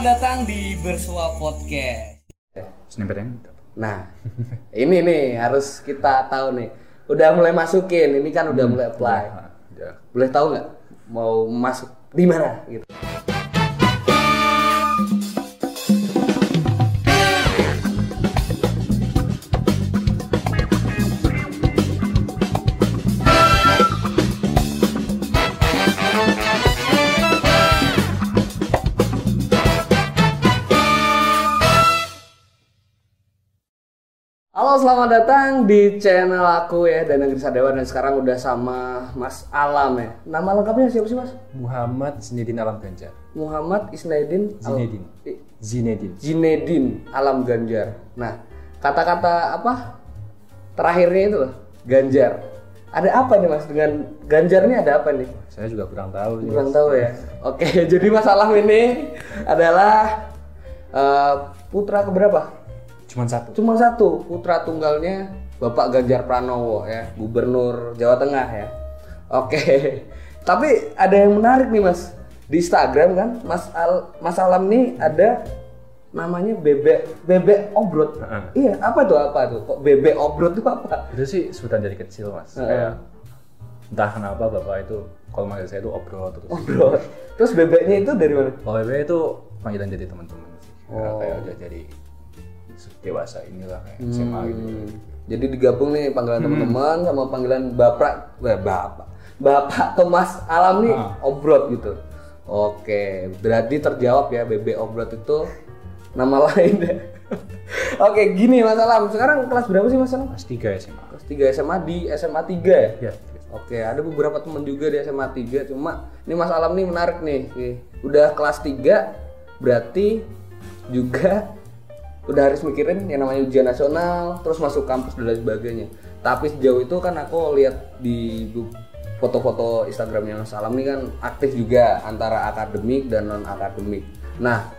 selamat datang di Bersua Podcast. Snippetnya Nah, ini nih harus kita tahu nih. Udah mulai masukin, ini kan udah mulai apply. ya. Boleh tahu nggak mau masuk di mana gitu? Selamat datang di channel aku ya dan Negeri Sadewa dan sekarang udah sama Mas Alam ya. Nama lengkapnya siapa sih Mas? Muhammad Zinedine Alam Ganjar. Muhammad Isnaidin Al- Zinedine. I- Zinedine. Zinedine Alam Ganjar. Nah, kata-kata apa terakhirnya itu loh, Ganjar. Ada apa nih Mas dengan Ganjar ini ada apa nih? Saya juga kurang tahu. Kurang tahu ya. Oke, jadi Mas Alam ini adalah eh, putra keberapa? Cuman satu. Cuma satu, putra tunggalnya Bapak Ganjar Pranowo ya, Gubernur Jawa Tengah ya. Oke. Tapi ada yang menarik nih Mas. Di Instagram kan, Mas Al Mas Alam nih ada namanya bebek bebek obrot. Heeh. Iya, apa tuh apa tuh? Kok bebek obrot itu apa? Itu sih sebutan dari kecil mas. Heeh. Kayak entah kenapa bapak itu kalau manggil saya itu obrol terus. Obrot. Terus bebeknya itu dari mana? Kalau BB itu panggilan jadi teman-teman sih. Kayak- Oh. Kayak udah jadi dewasa inilah kayak SMA gitu. Hmm, Jadi digabung nih panggilan teman-teman sama panggilan bapak, eh, bapak, bapak Thomas Alam nih Ah. obrot gitu. Oke, berarti terjawab ya bebek obrot itu nama lain ya. Oke, gini Mas Alam. Sekarang kelas berapa sih Mas Alam? Kelas 3 SMA. Kelas 3 SMA di SMA 3 ya? Ya. Oke, ada beberapa teman juga di SMA 3 cuma ini Mas Alam nih menarik nih. Nih, Udah kelas 3 berarti juga udah harus mikirin yang namanya ujian nasional, terus masuk kampus dan lain sebagainya. Tapi sejauh itu kan aku lihat di foto-foto Instagramnya Mas Alam nih kan aktif juga antara akademik dan non akademik. Nah,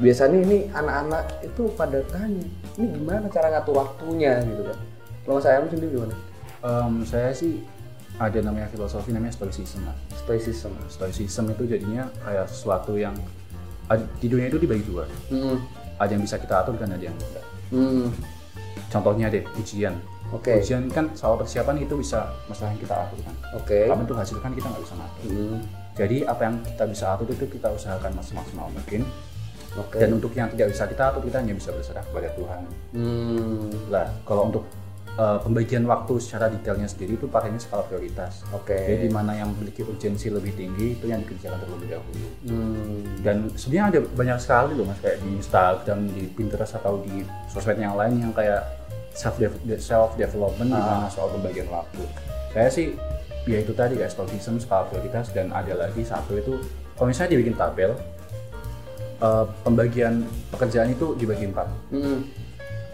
biasanya ini anak-anak itu pada tanya, ini gimana cara ngatur waktunya gitu kan? Kalau Alam sendiri gimana? Em, saya sih ada namanya filosofi namanya stoicism mas. Stoicism. Stoicism itu jadinya kayak sesuatu yang di dunia itu dibagi dua. Hmm. Ada yang bisa kita atur dan ada yang tidak. Hmm. Contohnya deh ujian. Oke. Ujian kan soal persiapan itu bisa masalah yang kita atur kan. Oke. Tapi untuk hasil kan kita nggak bisa ngatur. Hmm. Jadi apa yang kita bisa atur itu kita usahakan semaksimal mungkin. Oke. Dan untuk yang tidak bisa kita atur kita hanya bisa berserah kepada Tuhan. Hmm. Lah kalau untuk eh, pembagian waktu secara detailnya sendiri itu pakainya skala prioritas. Oke. Jadi di mana yang memiliki urgensi lebih tinggi itu yang dikerjakan terlebih dahulu. Hmm. dan sebenarnya ada banyak sekali loh mas kayak di Instagram di Pinterest atau di sosmed yang lain yang kayak self self development di mana soal pembagian waktu saya sih ya itu tadi ya stoicism skala prioritas dan ada lagi satu itu kalau misalnya dibikin tabel eh, pembagian pekerjaan itu dibagi empat Hmm.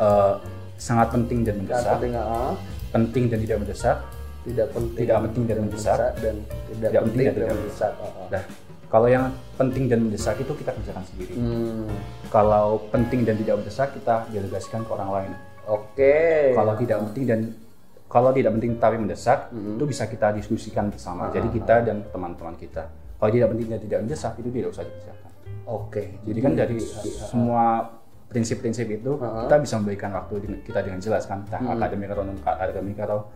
Eh, sangat penting dan mendesak penting ah. penting dan tidak mendesak Tidak penting. Tidak penting dan mendesak. dan tidak, Tidak penting dan tidak mendesak. ah, ah. nah kalau yang penting dan mendesak itu kita kerjakan sendiri Hmm. kalau penting dan tidak mendesak kita delegasikan ke orang lain Oke. kalau tidak penting dan kalau tidak penting tapi mendesak itu bisa kita diskusikan bersama jadi kita dan teman-teman kita kalau tidak penting dan tidak mendesak itu tidak usah dikerjakan Oke. jadi kan dari semua prinsip-prinsip itu kita bisa memberikan waktu kita dengan jelas kan entah akademik atau non akademik atau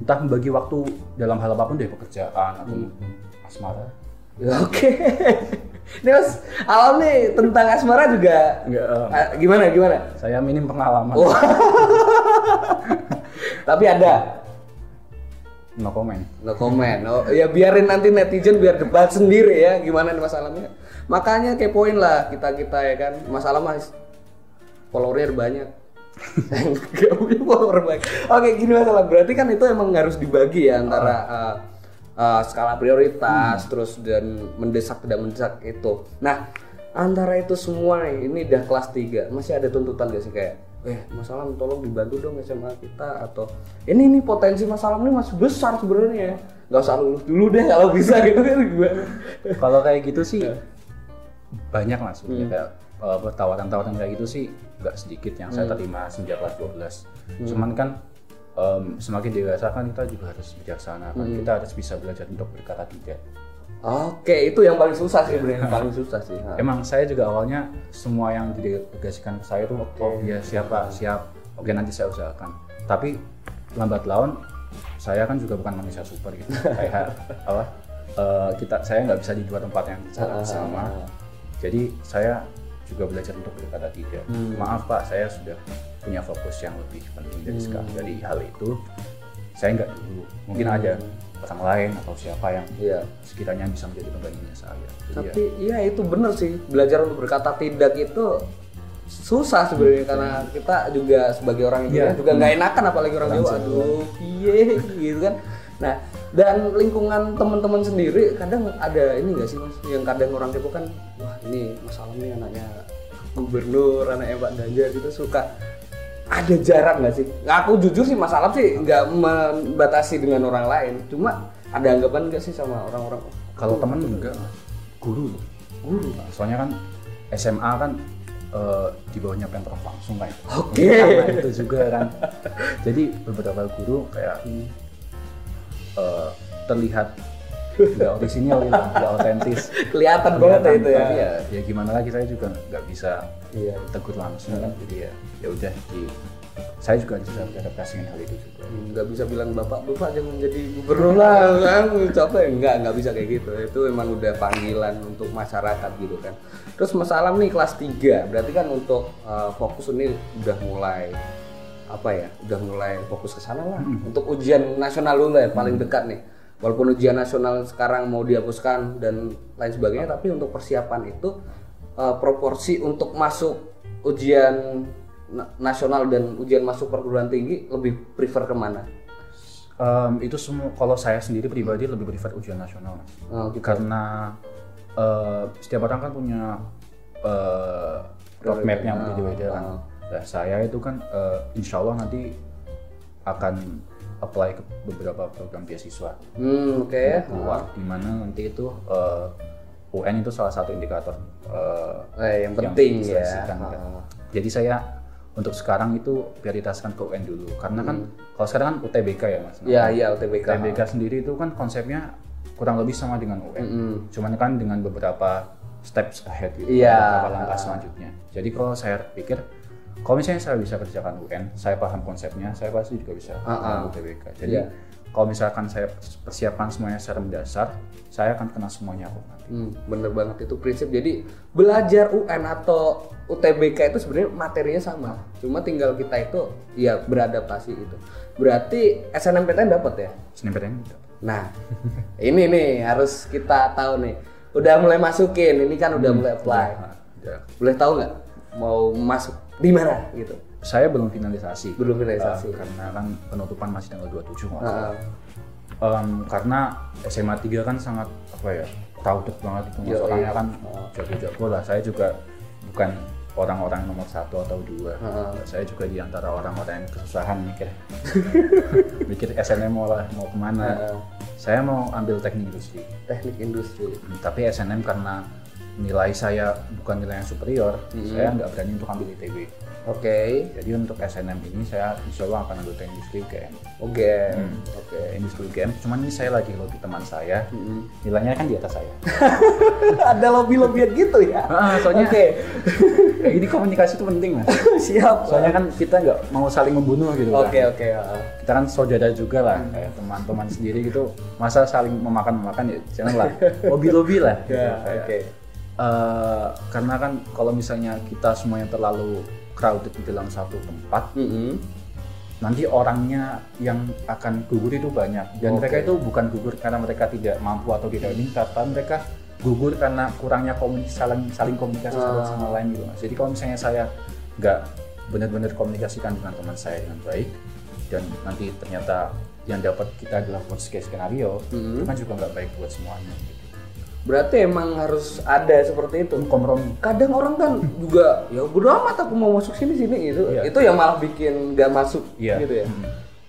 entah membagi waktu dalam hal apa pun dari pekerjaan atau mungkin asmara Ya, Oke. Ini Mas Alam nih tentang asmara juga Enggak, eh, ah, gimana gimana? saya minim pengalaman Oh. Tapi ada. no comment No comment. Oh, ya biarin nanti netizen biar debat sendiri ya gimana nih masalahnya. Makanya kepoin lah kita kita ya kan. Masalah mas followernya banyak. Nggak punya follower banyak. Oke gini masalah. Berarti kan itu emang harus dibagi ya antara uh, uh, skala prioritas terus dan mendesak tidak mendesak itu. Nah antara itu semua nih, ini udah kelas 3 masih ada tuntutan gak sih kayak eh masalah tolong dibantu dong SMA kita atau ini nih potensi masalah ini masih besar sebenarnya ya nggak usah lulus dulu deh kalau bisa gitu kan gimana kalau kayak gitu sih banyak lah sebenarnya kayak eh, tawaran-tawaran kayak gitu sih nggak sedikit yang saya terima sejak kelas 12 cuman kan em, semakin dewasa kan kita juga harus bijaksana kan. Kita harus bisa belajar untuk berkata tidak. Oke, itu yang paling susah sih, Bro. Yang paling susah sih. Ha. Emang saya juga awalnya semua yang didelegasikan ke saya tuh oh iya siapa siap. Oke nanti saya usahakan. Tapi lambat laun saya kan juga bukan manusia super gitu. Kayak apa eh, kita saya nggak bisa di dua tempat yang sama. jadi saya juga belajar untuk berkata tidak. Hmm. maaf pak saya sudah punya fokus yang lebih penting dari Hmm. sekarang dari hal itu. Saya nggak dulu. Mungkin ada orang lain atau siapa yang Iya. sekiranya bisa menjadi penggantinya saya. Jadi ya, Tapi iya itu bener sih. Belajar untuk berkata tidak itu susah sebenarnya karena kita juga sebagai orang Indonesia Iya. juga nggak enakan apalagi orang Jawa. Aduh piye gitu kan. Nah dan lingkungan teman-teman sendiri kadang ada ini nggak sih mas? Yang kadang orang Depok kan wah ini masalahnya anaknya gubernur anaknya Pak Danja gitu. Suka ada jarak nggak sih? Nah, aku jujur sih masalah sih nggak membatasi dengan orang lain. Cuma ada anggapan nggak sih sama orang-orang? Kalau teman enggak guru. Loh. guru. Soalnya kan SMA kan eh, di bawahnya pemprov langsung kan Oke. Karena itu juga kan. Jadi beberapa guru kayak eh, terlihat nggak orisinil gitu nggak otentis kelihatan banget ya itu ya. tapi ya ya gimana lagi saya juga nggak bisa Iya. tegur langsung. Kan jadi ya ya udah di saya juga bisa beradaptasi dengan hal itu juga. Hmm, nggak bisa bilang bapak bapak jangan jadi gubernur lah kan. Capek. Enggak nggak bisa kayak gitu. Itu emang udah panggilan untuk masyarakat gitu kan. Terus Mas Alam nih kelas 3 berarti kan untuk uh, fokus ini udah mulai apa ya udah mulai fokus ke sana lah untuk ujian nasional dulu ya paling dekat nih walaupun ujian nasional sekarang mau dihapuskan dan lain sebagainya tapi untuk persiapan itu uh, proporsi untuk masuk ujian na- nasional dan ujian masuk perguruan tinggi lebih prefer ke mana? Em, itu semua kalau saya sendiri pribadi lebih prefer ujian nasional. Oh, gitu. karena eh, setiap orang kan punya eh, roadmapnya Ah, berbeda-beda kan. Nah, saya itu kan eh, insya Allah nanti akan apply ke beberapa program beasiswa Hmm, oke. keluar di mana nanti itu eh, UN itu salah satu indikator eh, Eh, yang penting ya. diseleksikan, kan. Ah. Jadi saya untuk sekarang itu prioritaskan ke UN dulu karena kan kalau sekarang kan UTBK ya mas. Hmm. Iya, iya UTBK. UTBK sendiri itu kan konsepnya kurang lebih sama dengan UN. Mm-mm. Cuman kan dengan beberapa steps ahead gitu, Iya. beberapa langkah selanjutnya. Jadi kalau saya pikir kalau misalnya saya bisa kerjakan UN, saya paham konsepnya, saya pasti juga bisa ah. kerjakan UTBK. Jadi Iya. kalau misalkan saya persiapkan semuanya secara mendasar, saya akan kena semuanya kok nanti. Hmm, bener banget itu prinsip. Jadi belajar UN atau UTBK itu sebenarnya materinya sama. Cuma tinggal kita itu ya beradaptasi itu. Berarti SNMPTN dapat ya? SNMPTN dapat. Nah, ini nih harus kita tahu nih. Udah mulai masukin, ini kan udah mulai apply. Udah. Boleh tahu nggak mau masuk di mana gitu? Saya belum finalisasi. Belum finalisasi. Uh, karena kan penutupan masih tanggal 27 kalau nggak Ah, salah. Em, karena SMA 3 kan sangat apa ya crowded banget itu mas Iya, orangnya kan jago-jago lah saya juga bukan orang-orang nomor satu atau dua Ah. saya juga di antara orang-orang yang kesusahan mikir mikir SNM mau lah mau ke mana Ah. saya mau ambil teknik industri teknik industri. Hmm, tapi SNM karena nilai saya bukan nilai yang superior Hmm. saya nggak berani untuk ambil ITB Oke. jadi untuk SNM ini saya insya Allah akan ambil teknik industri UGM Oke. Hmm. Oke. industri UGM cuman ini saya lagi lobby teman saya Hmm. nilainya kan di atas saya Ada lobby-lobbyan gitu ya? Ah, soalnya Oke. kayak gini komunikasi itu penting mas Siap. soalnya kan kita nggak mau saling membunuh gitu kan Oke oke. ah. kita kan saudara juga lah kayak teman-teman sendiri gitu masa saling memakan memakan ya janganlah lobby lobby lah gitu. Ya, Kayak, oke. Eh, karena kan kalau misalnya kita semuanya terlalu crowded di dalam satu tempat Mm-mm. nanti orangnya yang akan gugur itu banyak dan Oke. mereka itu bukan gugur karena mereka tidak mampu atau tidak minta tapi mereka gugur karena kurangnya komunikasi saling saling komunikasi satu Ah. sama lain gitu mas jadi kalau misalnya saya nggak benar-benar komunikasikan dengan teman saya dengan baik dan nanti ternyata yang dapat kita adalah worst case scenario Mhm. itu kan juga nggak baik buat semuanya gitu. Berarti emang harus ada seperti itu. kompromi Kadang orang kan juga ya bodo amat aku mau masuk sini sini itu. Iya. Itu yang malah bikin gak masuk Iya. gitu ya. Mhm.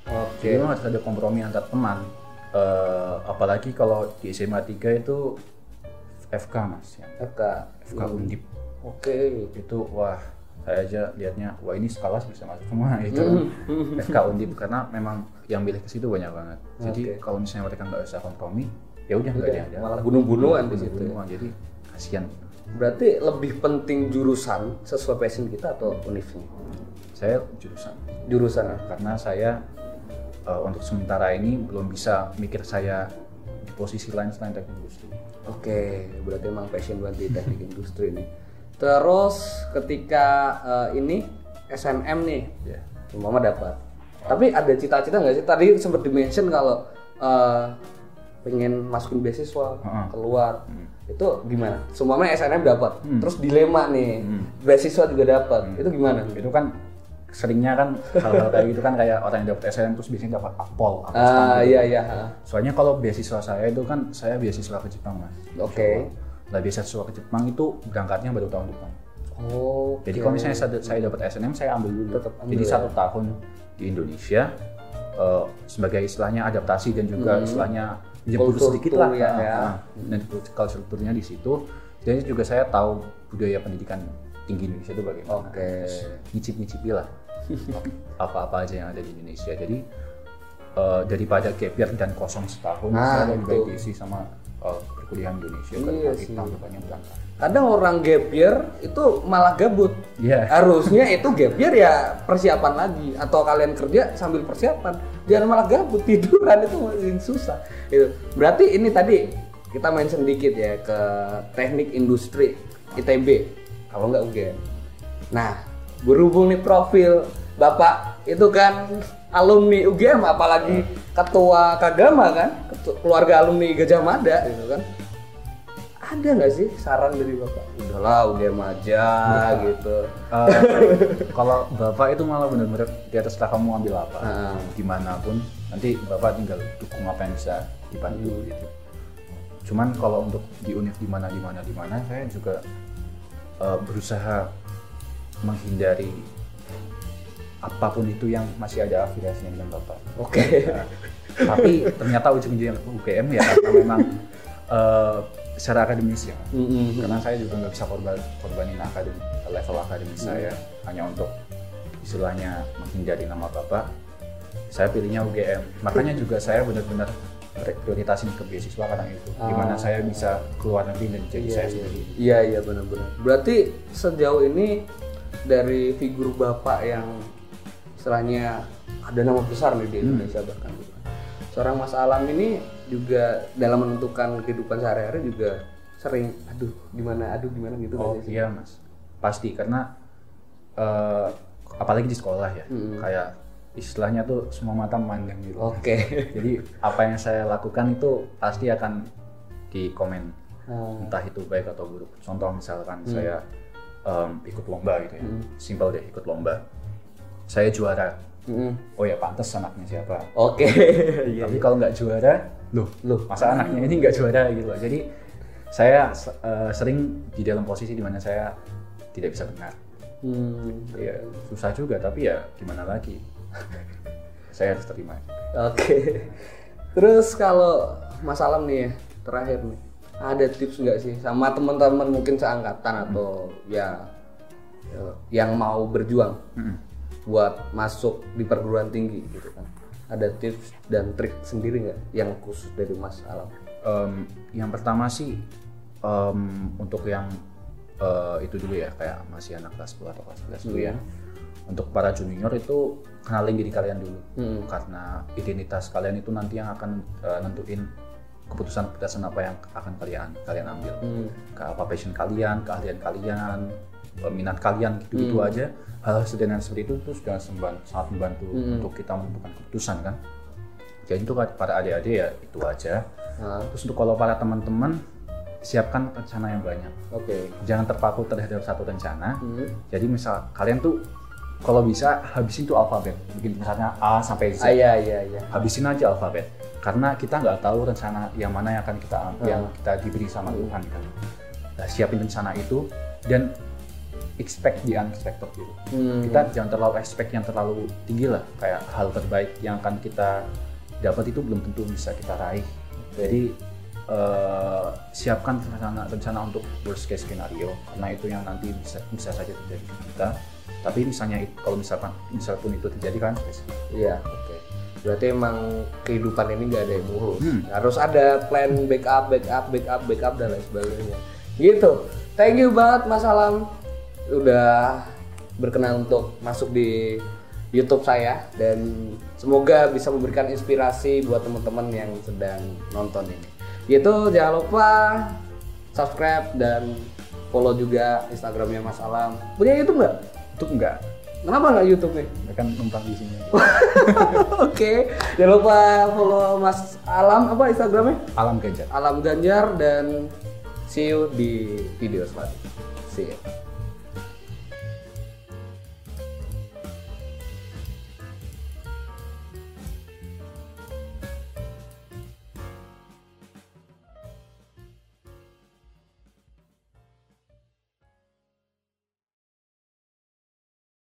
Oke. Jadi memang harus ada kompromi antar teman. Eh, apalagi kalau di SMA 3 itu FK mas, ya. FK. FK Undip Oke. itu wah saya aja lihatnya wah ini sekelas bisa masuk semua itu FK Undip karena memang yang milih ke situ banyak banget. Jadi Oke. kalau misalnya mereka nggak bisa kompromi, ya udah nggak ada malah bunuh-bunuhan di situ. Bunuh-bunuhan. jadi kasihan Berarti lebih penting jurusan sesuai passion kita atau univnya? saya jurusan Jurusan. ya? karena saya eh, untuk sementara ini belum bisa mikir saya di posisi lain selain teknik industri Oke, berarti emang passion banget di teknik industri nih. Terus ketika eh, ini SNM nih, ya umpama dapat. Tapi ada cita-cita nggak sih? Tadi sempat dimention kalau eh, pengen masukin beasiswa Heeh. keluar. Hmm. Itu gimana? Semuanya SNM dapat. Terus dilema nih, beasiswa juga dapat. Itu gimana? itu kan seringnya kan hal-hal kayak gitu kan kayak orang yang dapat SNM terus biasanya dapat akpol atau Ah gitu. iya iya. soalnya kalau beasiswa saya itu kan saya beasiswa ke Jepang mas Oke. nah beasiswa ke Jepang itu berangkatnya baru tahun depan Oh. Jadi kalau misalnya saya, saya dapat SNM, saya ambil dulu. Tetap ambil Jadi ya. satu tahun di Indonesia eh, sebagai istilahnya adaptasi dan juga istilahnya jemput sedikit lah. ya, Nah, ya. nah, Dan culture strukturnya di situ. Jadi juga saya tahu budaya pendidikan tinggi Indonesia itu bagaimana. Oke. Terus Nyicip-nyicipi lah apa-apa aja yang ada di Indonesia. Jadi eh, daripada gap year dan kosong setahun, Nah, saya lebih baik diisi sama eh, perkuliahan Indonesia. Iya sih. tahun depannya berangkat. Kadang orang gap year itu malah gabut. Iya. Harusnya itu gap year ya persiapan lagi atau kalian kerja sambil persiapan. Jangan malah gabut tiduran itu makin susah. Itu. Berarti ini tadi kita main sedikit ya ke teknik industri ITB kalau nggak UGM. Nah, berhubung nih profil Bapak itu kan alumni UGM apalagi ketua Kagama kan, ketua- keluarga alumni Gajah Mada gitu kan. Ada nggak sih saran dari bapak? Udahlah UGM aja gitu. Eh, kalau bapak itu malah benar-benar di atas lah kamu ambil apa Nah. gimana pun nanti bapak tinggal dukung apa yang bisa dibantu gitu. Cuman kalau untuk di univ di mana di mana di mana saya juga eh, berusaha menghindari apa pun itu yang masih ada afiliasinya dengan bapak. Oke. Nah, tapi ternyata ujung-ujungnya UGM ya karena memang eh, secara akademis ya. Mm-mm. karena saya juga nggak bisa korban korbanin akademi level akademis saya. Hanya untuk istilahnya menghindari nama bapak. Saya pilihnya UGM makanya juga saya benar-benar prioritasin ke beasiswa karena itu. Gimana saya bisa keluar negeri dan jadi saya sendiri. Iya iya benar-benar. Berarti sejauh ini dari figur bapak yang istilahnya ada nama besar nih di Indonesia bahkan. Gitu kan. seorang Mas Alam ini juga dalam menentukan kehidupan sehari-hari juga sering aduh gimana aduh gimana gitu oh sih? iya mas. Pasti karena eh, apalagi di sekolah ya kayak istilahnya tuh semua mata memandang gitu. Oke. Jadi apa yang saya lakukan itu pasti akan di komen Hmm. entah itu baik atau buruk. Contoh misalkan saya em, ikut lomba gitu ya. Simpel deh ikut lomba saya juara. Mm-mm. oh ya pantas anaknya siapa? Oke. Iya tapi kalau nggak juara loh Loh. masa anaknya ini nggak juara gitu loh. Jadi saya eh, sering di dalam posisi di mana saya tidak bisa benar. Hmm. ya susah juga tapi ya gimana lagi? Saya harus terima Oke. Terus kalau Mas Alam nih ya, terakhir nih, ada tips nggak sih sama teman-teman mungkin seangkatan atau ya, ya, yang mau berjuang? Mm-mm. Buat masuk di perguruan tinggi gitu kan? Ada tips dan trik sendiri nggak yang khusus dari Mas Alam? Em, yang pertama sih em, untuk yang eh, itu dulu ya kayak masih anak kelas 10 atau kelas 11 dulu ya. Untuk para junior itu kenalin diri kalian dulu Hmm. karena identitas kalian itu nanti yang akan eh, nentuin keputusan-keputusan apa yang akan kalian kalian ambil. Hmm. Ke apa passion kalian, keahlian kalian, minat kalian gitu-gitu aja. Hal sederhana seperti itu tuh sudah sangat membantu untuk kita menentukan keputusan kan. Jadi itu para adik-adik ya itu aja. Nah, Terus untuk kalau para teman-teman siapkan rencana yang banyak. Oke. Jangan terpaku terhadap satu rencana. Hmm. Jadi misal kalian tuh kalau bisa habisin tuh alfabet. Bikin misalnya A sampai Z. Ah, iya iya iya. Habisin aja alfabet. Karena kita nggak tahu rencana yang mana yang akan kita yang kita diberi sama Tuhan kan. Nah, siapin rencana itu dan expect the unexpected gitu. Hmm. Kita jangan terlalu expect yang terlalu tinggi lah. Kayak hal terbaik yang akan kita dapat itu belum tentu bisa kita raih. Jadi eh, siapkan rencana rencana untuk worst case scenario karena itu yang nanti bisa bisa saja terjadi ke kita. Tapi misalnya it- kalau misalkan misal pun itu terjadi kan Iya, oke. berarti emang kehidupan ini nggak ada yang mulus Hmm. harus ada plan backup backup backup backup dan lain sebagainya gitu thank you banget Mas Alam udah berkenan untuk masuk di YouTube saya dan semoga bisa memberikan inspirasi buat teman-teman yang sedang nonton ini gitu jangan lupa subscribe dan follow juga Instagramnya Mas Alam punya YouTube nggak? Itu enggak. Kenapa nggak YouTube nih? Ya kan numpang di sini. Oke, jangan lupa follow Mas Alam apa Instagramnya? Alam Ganjar. Alam Ganjar dan see you di video selanjutnya. See you.